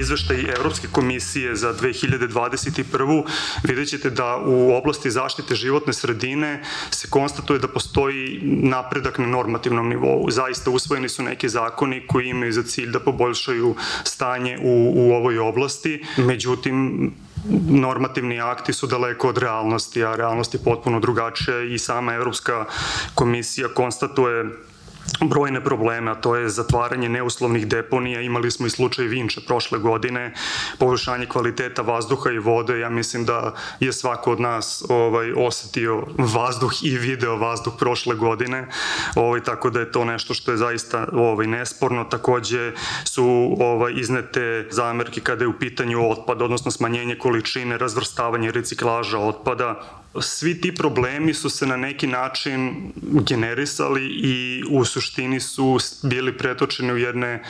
izveštaj Evropske komisije za 2021. vidjet ćete da u oblasti zaštite životne sredine se konstatuje da postoji napredak na normativnom nivou. Zaista usvojeni su neki zakoni koji imaju za cilj da poboljšaju stanje u, u ovoj oblasti, međutim normativni akti su daleko od realnosti, a realnost je potpuno drugačija i sama Evropska komisija konstatuje brojne probleme, a to je zatvaranje neuslovnih deponija. Imali smo i slučaj Vinče prošle godine, poboljšanje kvaliteta vazduha i vode. Ja mislim da je svako od nas ovaj osetio vazduh i video vazduh prošle godine. Ovaj tako da je to nešto što je zaista ovaj nesporno. Takođe su ovaj iznete zamerke kada je u pitanju otpad, odnosno smanjenje količine, razvrstavanje reciklaža otpada svi ti problemi su se na neki način generisali i u suštini su bili pretočeni u jedne e,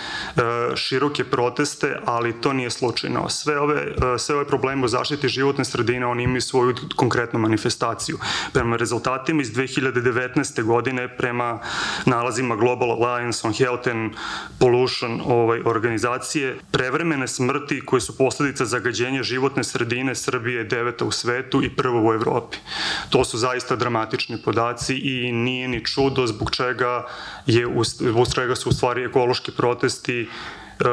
široke proteste, ali to nije slučajno. Sve ove, e, sve ove probleme u zaštiti životne sredine, oni imaju svoju konkretnu manifestaciju. Prema rezultatima iz 2019. godine, prema nalazima Global Alliance on Health and Pollution ovaj, organizacije, prevremene smrti koje su posledica zagađenja životne sredine Srbije je deveta u svetu i prvo u Evropi. Evropi. To su zaista dramatični podaci i nije ni čudo zbog čega je zbog čega su u stvari ekološki protesti e,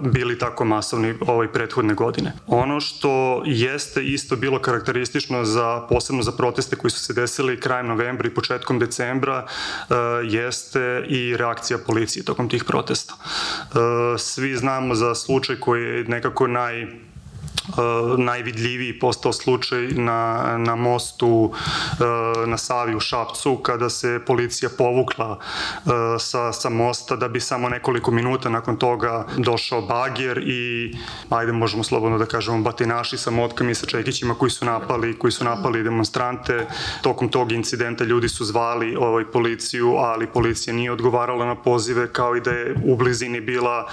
bili tako masovni ovaj prethodne godine. Ono što jeste isto bilo karakteristično za posebno za proteste koji su se desili krajem novembra i početkom decembra e, jeste i reakcija policije tokom tih protesta. E, svi znamo za slučaj koji je nekako naj najvidljiviji postao slučaj na, na mostu uh, na Savi u Šapcu kada se policija povukla uh, sa, sa mosta da bi samo nekoliko minuta nakon toga došao bager i ajde možemo slobodno da kažemo batinaši sa motkama i sa čekićima koji su napali koji su napali demonstrante. Tokom tog incidenta ljudi su zvali ovaj policiju ali policija nije odgovarala na pozive kao i da je u blizini bila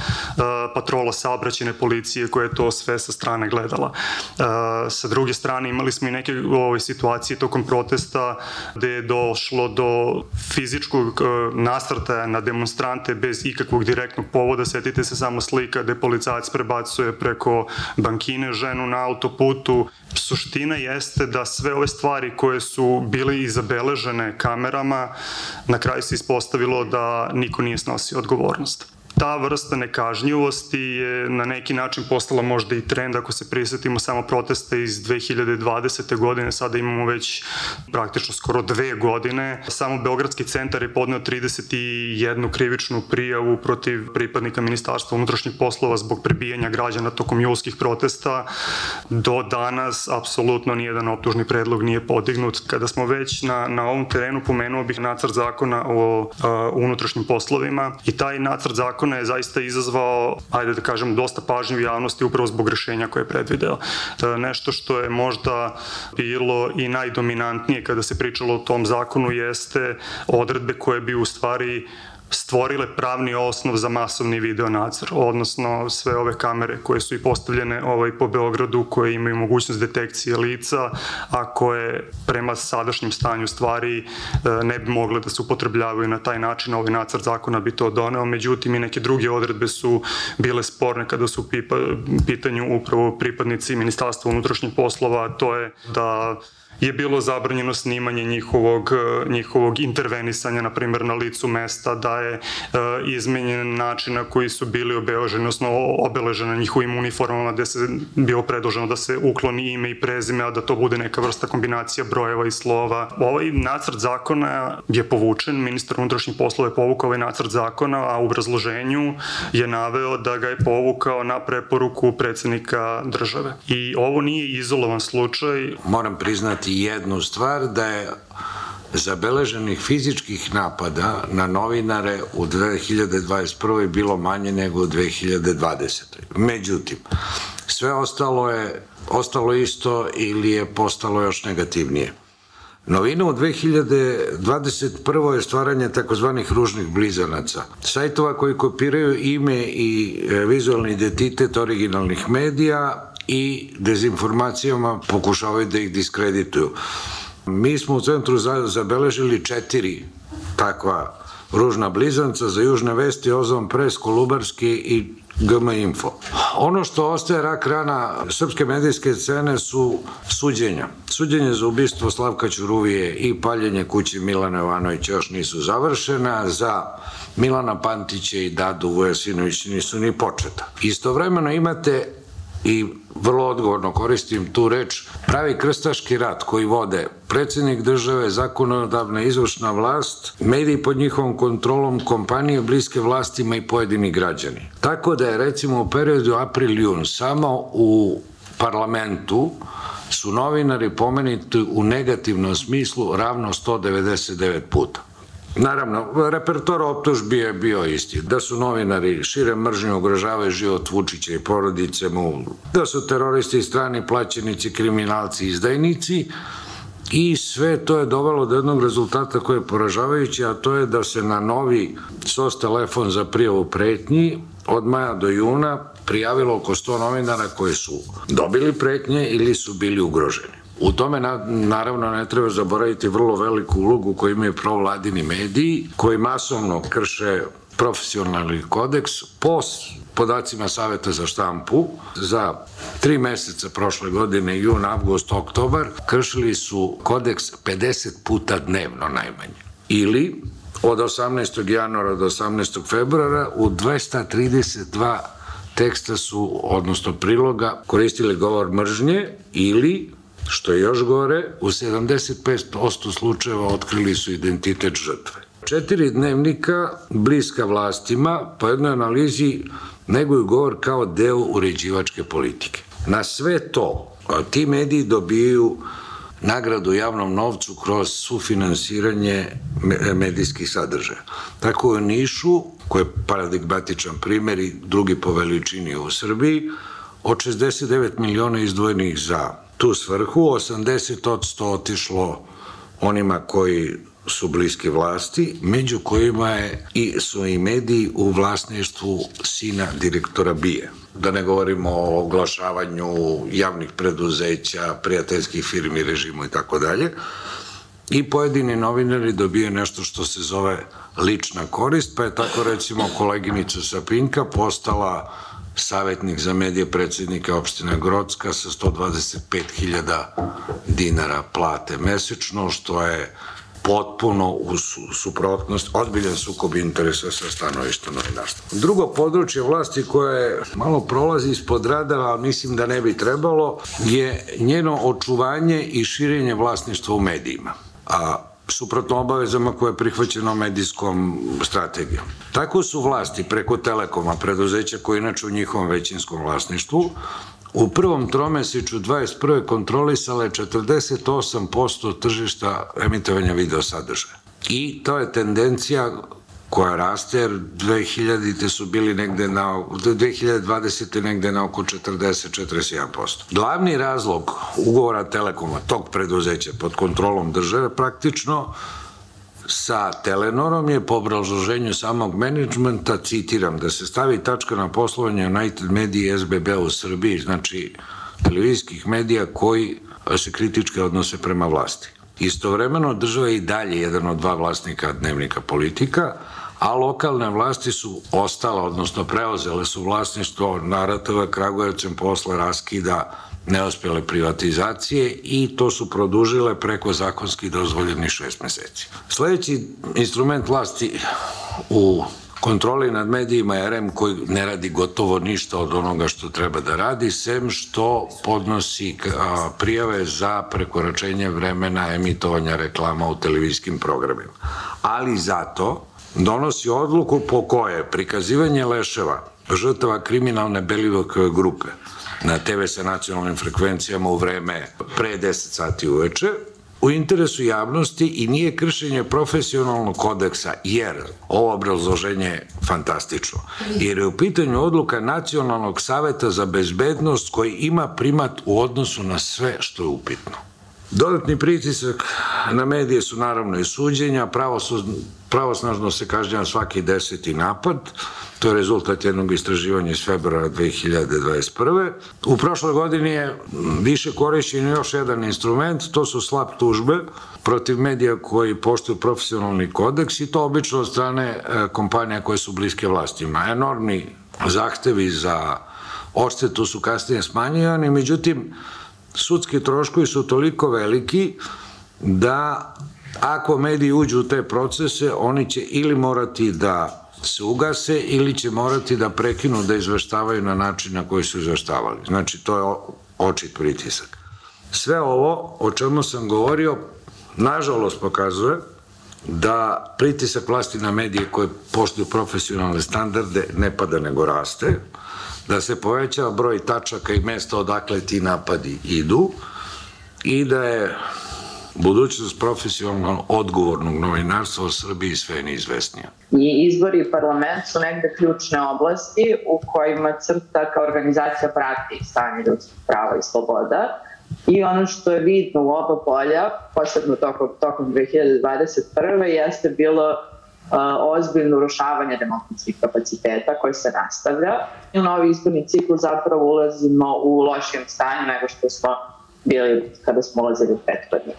patrola saobraćene policije koja je to sve sa strane gledala gledala. E, sa druge strane imali smo i neke ove situacije tokom protesta gde je došlo do fizičkog e, nasrtaja na demonstrante bez ikakvog direktnog povoda. Setite se samo slika gde policajac prebacuje preko bankine ženu na autoputu. Suština jeste da sve ove stvari koje su bile i zabeležene kamerama, na kraju se ispostavilo da niko nije snosio odgovornost ta vrsta nekažnjivosti je na neki način postala možda i trend ako se prisetimo samo protesta iz 2020. godine, sada imamo već praktično skoro dve godine. Samo Beogradski centar je podneo 31 krivičnu prijavu protiv pripadnika Ministarstva unutrašnjih poslova zbog prebijanja građana tokom julskih protesta. Do danas apsolutno nijedan optužni predlog nije podignut. Kada smo već na, na ovom terenu pomenuo bih nacrt zakona o a, unutrašnjim poslovima i taj nacrt zakona zakona je zaista izazvao, ajde da kažem, dosta pažnje u javnosti upravo zbog rešenja koje je predvideo. E, nešto što je možda bilo i najdominantnije kada se pričalo o tom zakonu jeste odredbe koje bi u stvari stvorile pravni osnov za masovni video nadzor, odnosno sve ove kamere koje su i postavljene ovaj, po Beogradu, koje imaju mogućnost detekcije lica, a koje prema sadašnjem stanju stvari e, ne bi mogle da se upotrebljavaju na taj način, ovaj nacrt zakona bi to doneo, međutim i neke druge odredbe su bile sporne kada su u pitanju upravo pripadnici Ministarstva unutrašnjih poslova, to je da je bilo zabranjeno snimanje njihovog, e, njihovog intervenisanja, na primjer na licu mesta, da je e, izmenjen način na koji su bili obeleženi, odnosno obeleženi njihovim uniformama, gde se bilo predloženo da se ukloni ime i prezime, a da to bude neka vrsta kombinacija brojeva i slova. Ovaj nacrt zakona je povučen, ministar unutrašnjih poslova je povukao ovaj nacrt zakona, a u obrazloženju je naveo da ga je povukao na preporuku predsednika države. I ovo nije izolovan slučaj. Moram priznati priznati jednu stvar, da je zabeleženih fizičkih napada na novinare u 2021. bilo manje nego u 2020. Međutim, sve ostalo je ostalo isto ili je postalo još negativnije. Novina u 2021. je stvaranje takozvanih ružnih blizanaca. Sajtova koji kopiraju ime i e, vizualni identitet originalnih medija i dezinformacijama pokušavaju da ih diskredituju. Mi smo u centru zabeležili četiri takva ružna blizanca za južne vesti, Ozon Pres, Kolubarski i GM Info. Ono što ostaje rak rana srpske medijske scene su suđenja. Suđenje za ubistvo Slavka Ćuruvije i paljenje kući Milana Jovanovića još nisu završena, za Milana Pantića i Dadu Vujasinović nisu ni početa. Istovremeno imate i vrlo odgovorno koristim tu reč, pravi krstaški rat koji vode predsednik države, zakonodavna izvršna vlast, mediji pod njihovom kontrolom, kompanije bliske vlastima i pojedini građani. Tako da je recimo u periodu april-jun samo u parlamentu su novinari pomenuti u negativnom smislu ravno 199 puta. Naravno, repertor optužbi je bio isti. Da su novinari šire mržnje ugrožavaju život Vučića i porodice mu, da su teroristi strani plaćenici, kriminalci, izdajnici, I sve to je dovelo do jednog rezultata koji je poražavajući, a to je da se na novi SOS telefon za prijavu pretnji od maja do juna prijavilo oko 100 novinara koji su dobili pretnje ili su bili ugroženi. U tome na, naravno ne treba zaboraviti vrlo veliku ulogu koju imaju provladini mediji koji masovno krše profesionalni kodeks po podacima Saveta za štampu za tri meseca prošle godine, jun, avgust, oktobar, kršili su kodeks 50 puta dnevno najmanje. Ili od 18. januara do 18. februara u 232 teksta su, odnosno priloga, koristili govor mržnje ili Što je još gore, u 75% slučajeva otkrili su identitet žrtve. Četiri dnevnika bliska vlastima po jednoj analizi neguju govor kao deo uređivačke politike. Na sve to ti mediji dobijaju nagradu javnom novcu kroz sufinansiranje medijskih sadržaja. Tako je Nišu, koji je paradigmatičan primer i drugi po veličini u Srbiji, od 69 miliona izdvojenih za tu svrhu, 80% otišlo onima koji su bliski vlasti, među kojima je i su i mediji u vlasništvu sina direktora Bije. Da ne govorimo o oglašavanju javnih preduzeća, prijateljskih firmi, režimu i tako dalje. I pojedini novinari dobije nešto što se zove lična korist, pa je tako recimo koleginica Sapinka postala savjetnik za medije predsednika opštine Grocka sa 125.000 dinara plate mesečno, što je potpuno u suprotnost, odbiljan sukob interesa sa stanovišta novinarstva. Drugo područje vlasti koje malo prolazi ispod radara, ali mislim da ne bi trebalo, je njeno očuvanje i širenje vlasništva u medijima. A suprotno obavezama koje je prihvaćeno medijskom strategijom. Tako su vlasti preko Telekoma, preduzeća koje inače u njihovom većinskom vlasništvu, u prvom tromeseču 21. kontrolisale 48% tržišta emitovanja video sadržaja. I to je tendencija koja raste, jer 2000. su bili negde na, 2020. negde na oko 40-41%. Glavni razlog ugovora Telekoma, tog preduzeća pod kontrolom države, praktično sa Telenorom je po obrazloženju samog menadžmenta, citiram, da se stavi tačka na poslovanje United Media i SBB u Srbiji, znači televizijskih medija koji se kritički odnose prema vlasti. Istovremeno država je i dalje jedan od dva vlasnika dnevnika politika, a lokalne vlasti su ostale, odnosno preozele su vlasništvo Naratova Kragujevcem posle raskida neospjele privatizacije i to su produžile preko zakonski dozvoljeni šest meseci. Sledeći instrument vlasti u kontroli nad medijima je REM koji ne radi gotovo ništa od onoga što treba da radi, sem što podnosi prijave za prekoračenje vremena emitovanja reklama u televizijskim programima. Ali zato donosi odluku po koje prikazivanje leševa žrtava kriminalne Belivok grupe na TV sa nacionalnim frekvencijama u vreme pre 10 sati uveče, u interesu javnosti i nije kršenje profesionalnog kodeksa, jer ovo obrazloženje je fantastično, jer je u pitanju odluka Nacionalnog saveta za bezbednost koji ima primat u odnosu na sve što je upitno. Dodatni pritisak na medije su naravno i suđenja, pravosnažno se kažnjava svaki deseti napad, to je rezultat jednog istraživanja iz februara 2021. U prošloj godini je više korišćen još jedan instrument, to su slab tužbe protiv medija koji poštuju profesionalni kodeks i to obično od strane e, kompanija koje su bliske vlastima. Enormni zahtevi za odštetu su kasnije smanjivani, međutim, sudski troškovi su toliko veliki da ako mediji uđu u te procese, oni će ili morati da se ugase ili će morati da prekinu da izveštavaju na način na koji su izveštavali. Znači, to je očit pritisak. Sve ovo o čemu sam govorio, nažalost pokazuje da pritisak vlasti na medije koje poštuju profesionalne standarde ne pada nego raste, da se poveća broj tačaka i mesta odakle ti napadi idu i da je budućnost profesionalno odgovornog novinarstva u Srbiji sve neizvesnija. I izbori i parlament su negde ključne oblasti u kojima crta kao organizacija prati stanje ljudskih prava i sloboda. I ono što je vidno u oba polja, posebno tokom, tokom 2021. jeste bilo ozbiljno urušavanje demokratskih kapaciteta koji se nastavlja. I u novi izborni cikl zapravo ulazimo u lošijem stanju nego što smo bili kada smo ulazili u prethodni.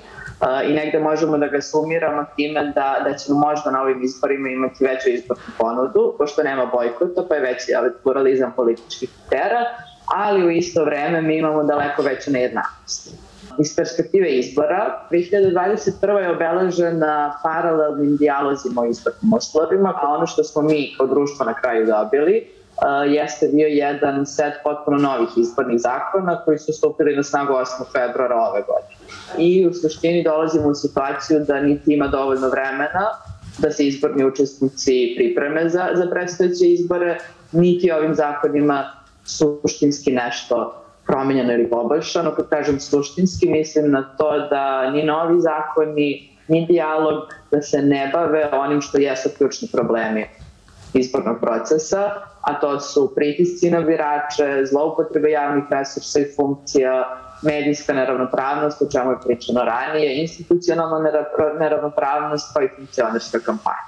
I negde možemo da ga sumiramo time da, da ćemo možda na ovim izborima imati veću izbornu ponudu, pošto nema bojkota, pa je veći ali, pluralizam političkih tera, ali u isto vreme mi imamo daleko veću nejednakost. Iz perspektive izbora, 2021. je obeležena paralelnim dijalozima o izbornim uslovima, a ono što smo mi kao društvo na kraju dobili uh, jeste bio jedan set potpuno novih izbornih zakona koji su stupili na snagu 8. februara ove godine. I u suštini dolazimo u situaciju da niti ima dovoljno vremena da se izborni učesnici pripreme za, za predstojeće izbore, niti ovim zakonima suštinski nešto promenjeno ili poboljšano. Kad kažem suštinski, mislim na to da ni novi zakoni, ni dijalog, da se ne bave onim što jesu ključni problemi izbornog procesa, a to su pritisci na birače, zloupotrebe javnih resursa i funkcija, medijska neravnopravnost, o čemu je pričano ranije, institucionalna neravnopravnost, pa i funkcionerska kampanja.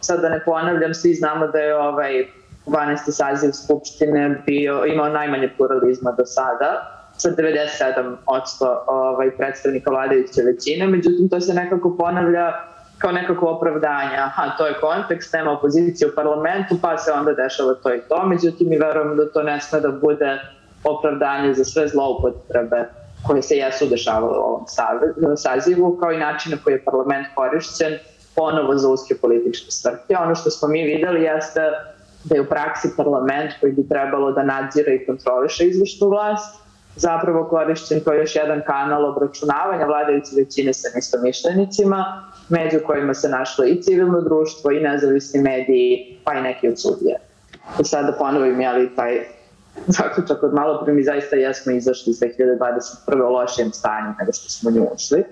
Sad da ne ponavljam, svi znamo da je ovaj 12. saziv Skupštine bio, imao najmanje pluralizma do sada, sa 97% ovaj, predstavnika vladajuće većine, međutim to se nekako ponavlja kao nekako opravdanje, aha, to je kontekst, nema opozicije u parlamentu, pa se onda dešava to i to, međutim mi verujemo da to ne sme da bude opravdanje za sve zloupotrebe koje se jesu dešavale u ovom sazivu, kao i način na koji je parlament korišćen ponovo za uske političke svrke. Ono što smo mi videli jeste da je u praksi parlament koji bi trebalo da nadzira i kontroliše izvršnu vlast, zapravo korišćen kao još jedan kanal obračunavanja vladajuće većine sa mišljenicima, među kojima se našlo i civilno društvo i nezavisni mediji, pa i neki od sudije. I sad da ponovim, jeli, taj zaključak od malo pre mi zaista jesmo izašli iz 2021. u lošijem stanju nego što smo nju ušli.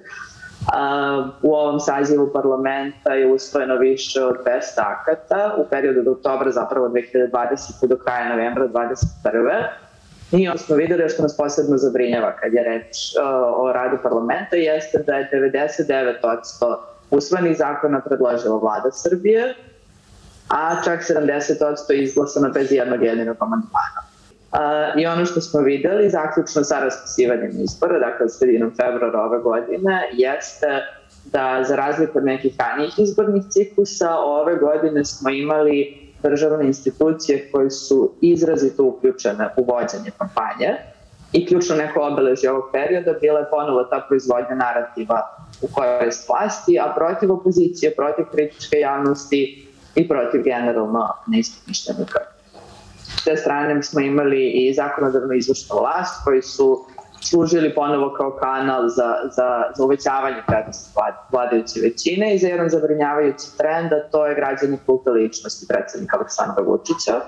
U ovom sazivu parlamenta je usvojeno više od 200 akata u periodu od oktobra zapravo 2020. do kraja novembra 2021. I ono smo videli što nas posebno zabrinjava kad je reč o radu parlamenta jeste da je 99% usvojenih zakona predložila vlada Srbije, a čak 70% izglasano bez jednog jedinog amandmana. I ono što smo videli, zaključno sa raspisivanjem izbora, dakle sredinom februara ove godine, jeste da za razliku od nekih ranijih izbornih ciklusa, ove godine smo imali državne institucije koje su izrazito uključene u vođenje kampanje i ključno neko obeležje ovog perioda bila je ponovo ta proizvodnja narativa u kojoj je vlasti, a protiv opozicije, protiv kritičke javnosti i protiv generalno neistomišljenika. Te strane smo imali i zakonodavno izvršnu vlast koji su služili ponovo kao kanal za, za, za uvećavanje prednosti vladajuće većine i za jedan zabrinjavajući trend, a to je građanje kulta ličnosti predsednika Aleksandra Vučića.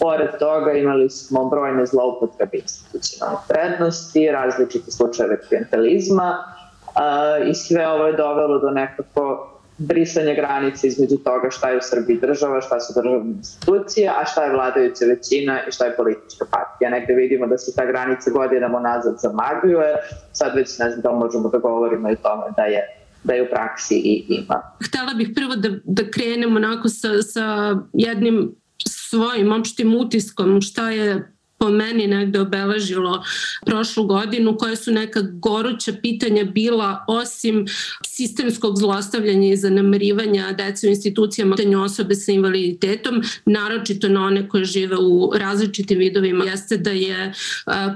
Pored toga imali smo brojne zloupotrebe institucionalne prednosti, različite slučajeve klientelizma uh, i sve ovo je dovelo do nekako brisanje granice između toga šta je u Srbiji država, šta su državne institucije, a šta je vladajuća većina i šta je politička partija. Negde vidimo da se ta granica godinama nazad zamagljuje, sad već ne znam da možemo da govorimo i o tome da je da je u praksi i ima. Htela bih prvo da, da krenemo onako sa, sa jednim svojim opštim utiskom šta je po meni negde obeležilo prošlu godinu, koje su neka goruća pitanja bila osim sistemskog zlostavljanja i zanemarivanja dece u institucijama pitanja osobe sa invaliditetom, naročito na one koje žive u različitim vidovima, jeste da je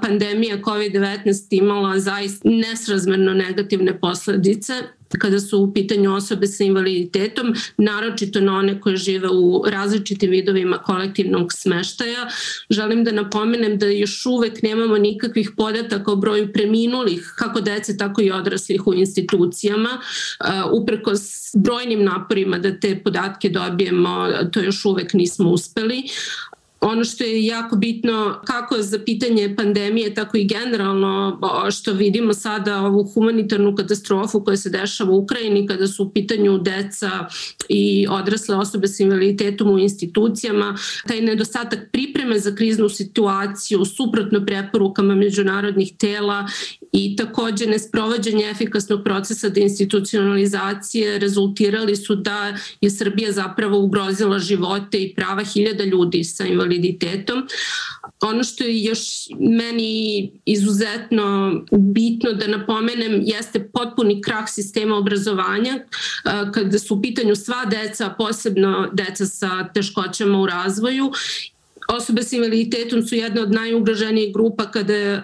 pandemija COVID-19 imala zaista nesrazmerno negativne posledice kada su u pitanju osobe sa invaliditetom, naročito na one koje žive u različitim vidovima kolektivnog smeštaja. Želim da napomenem da još uvek nemamo nikakvih podataka o broju preminulih, kako dece, tako i odraslih u institucijama. Upreko s brojnim naporima da te podatke dobijemo, to još uvek nismo uspeli. Ono što je jako bitno kako za pitanje pandemije, tako i generalno što vidimo sada ovu humanitarnu katastrofu koja se dešava u Ukrajini kada su u pitanju deca i odrasle osobe sa invaliditetom u institucijama, taj nedostatak pripreme za kriznu situaciju suprotno preporukama međunarodnih tela i takođe nesprovođenje efikasnog procesa deinstitucionalizacije rezultirali su da je Srbija zapravo ugrozila živote i prava hiljada ljudi sa invaliditetom. Ono što je još meni izuzetno bitno da napomenem jeste potpuni krah sistema obrazovanja kada su u pitanju sva deca, posebno deca sa teškoćama u razvoju Osobe sa invaliditetom su jedna od najugroženijih grupa kada, e,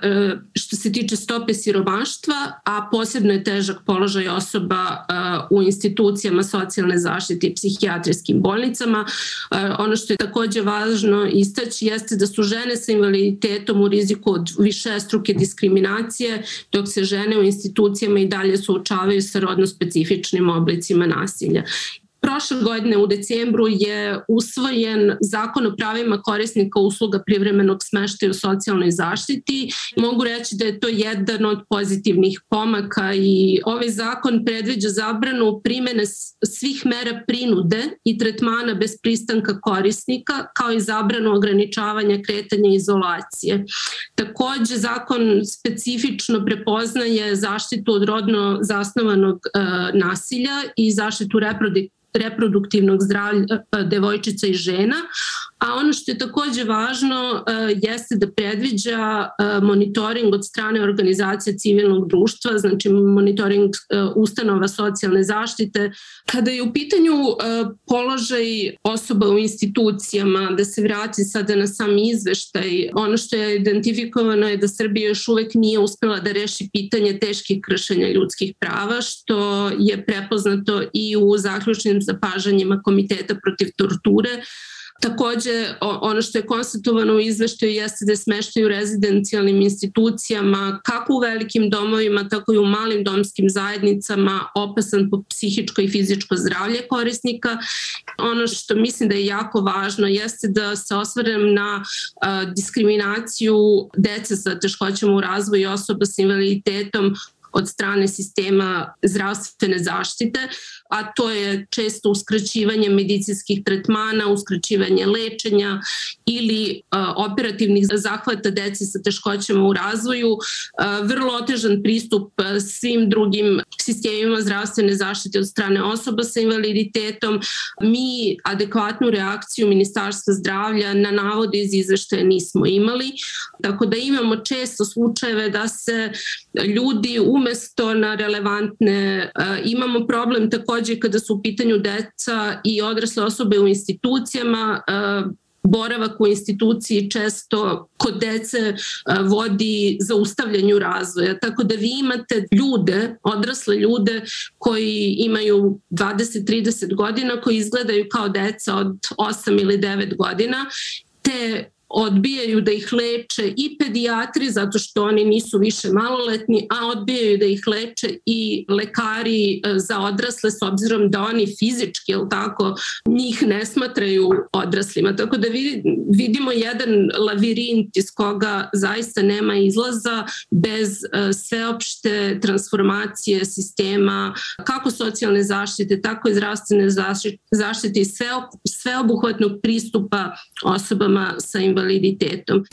što se tiče stope siromaštva, a posebno je težak položaj osoba e, u institucijama socijalne zaštite i psihijatrijskim bolnicama. E, ono što je takođe važno istaći jeste da su žene sa invaliditetom u riziku od više struke diskriminacije, dok se žene u institucijama i dalje suočavaju sa rodno specifičnim oblicima nasilja. Prošle godine u decembru je usvojen zakon o pravima korisnika usluga privremenog smeštaja u socijalnoj zaštiti. Mogu reći da je to jedan od pozitivnih pomaka i ovaj zakon predviđa zabranu primene svih mera prinude i tretmana bez pristanka korisnika, kao i zabranu ograničavanja kretanja i izolacije. Takođe, zakon specifično prepoznaje zaštitu od rodno zasnovanog e, nasilja i zaštitu reproduktivnog reproduktivnog zdravlja e, devojčica i žena, a ono što je takođe važno e, jeste da predviđa e, monitoring od strane organizacije civilnog društva, znači monitoring ustanova socijalne zaštite. Kada je u pitanju položaj osoba u institucijama, da se vrati sada na sam izveštaj, ono što je identifikovano je da Srbija još uvek nije uspela da reši pitanje teških kršenja ljudskih prava, što je prepoznato i u zaključnim zapažanjima Komiteta protiv torture. Takođe, ono što je konstatovano u izveštaju jeste da je smeštaj u rezidencijalnim institucijama, kako u velikim domovima, tako i u malim domskim zajednicama, opasan po psihičko i fizičko zdravlje korisnika. Ono što mislim da je jako važno jeste da se osvrnem na diskriminaciju dece sa teškoćama u razvoju osoba sa invaliditetom od strane sistema zdravstvene zaštite, a to je često uskraćivanje medicinskih tretmana, uskraćivanje lečenja ili operativnih zahvata deci sa teškoćama u razvoju, vrlo otežan pristup svim drugim sistemima zdravstvene zaštite od strane osoba sa invaliditetom. Mi adekvatnu reakciju Ministarstva zdravlja na navode iz izveštaja nismo imali, tako da imamo često slučajeve da se ljudi umesto na relevantne, imamo problem takođe kada su u pitanju deca i odrasle osobe u institucijama, boravak u instituciji često kod dece vodi zaustavljanju razvoja. Tako da vi imate ljude, odrasle ljude koji imaju 20-30 godina, koji izgledaju kao deca od 8 ili 9 godina, te odbijaju da ih leče i pedijatri zato što oni nisu više maloletni, a odbijaju da ih leče i lekari e, za odrasle s obzirom da oni fizički, jel tako, njih ne smatraju odraslima. Tako da vidimo jedan lavirint iz koga zaista nema izlaza bez e, sveopšte transformacije sistema kako socijalne zaštite, tako i zdravstvene zaštite i sveobuhvatnog pristupa osobama sa invaliditetom invaliditetom.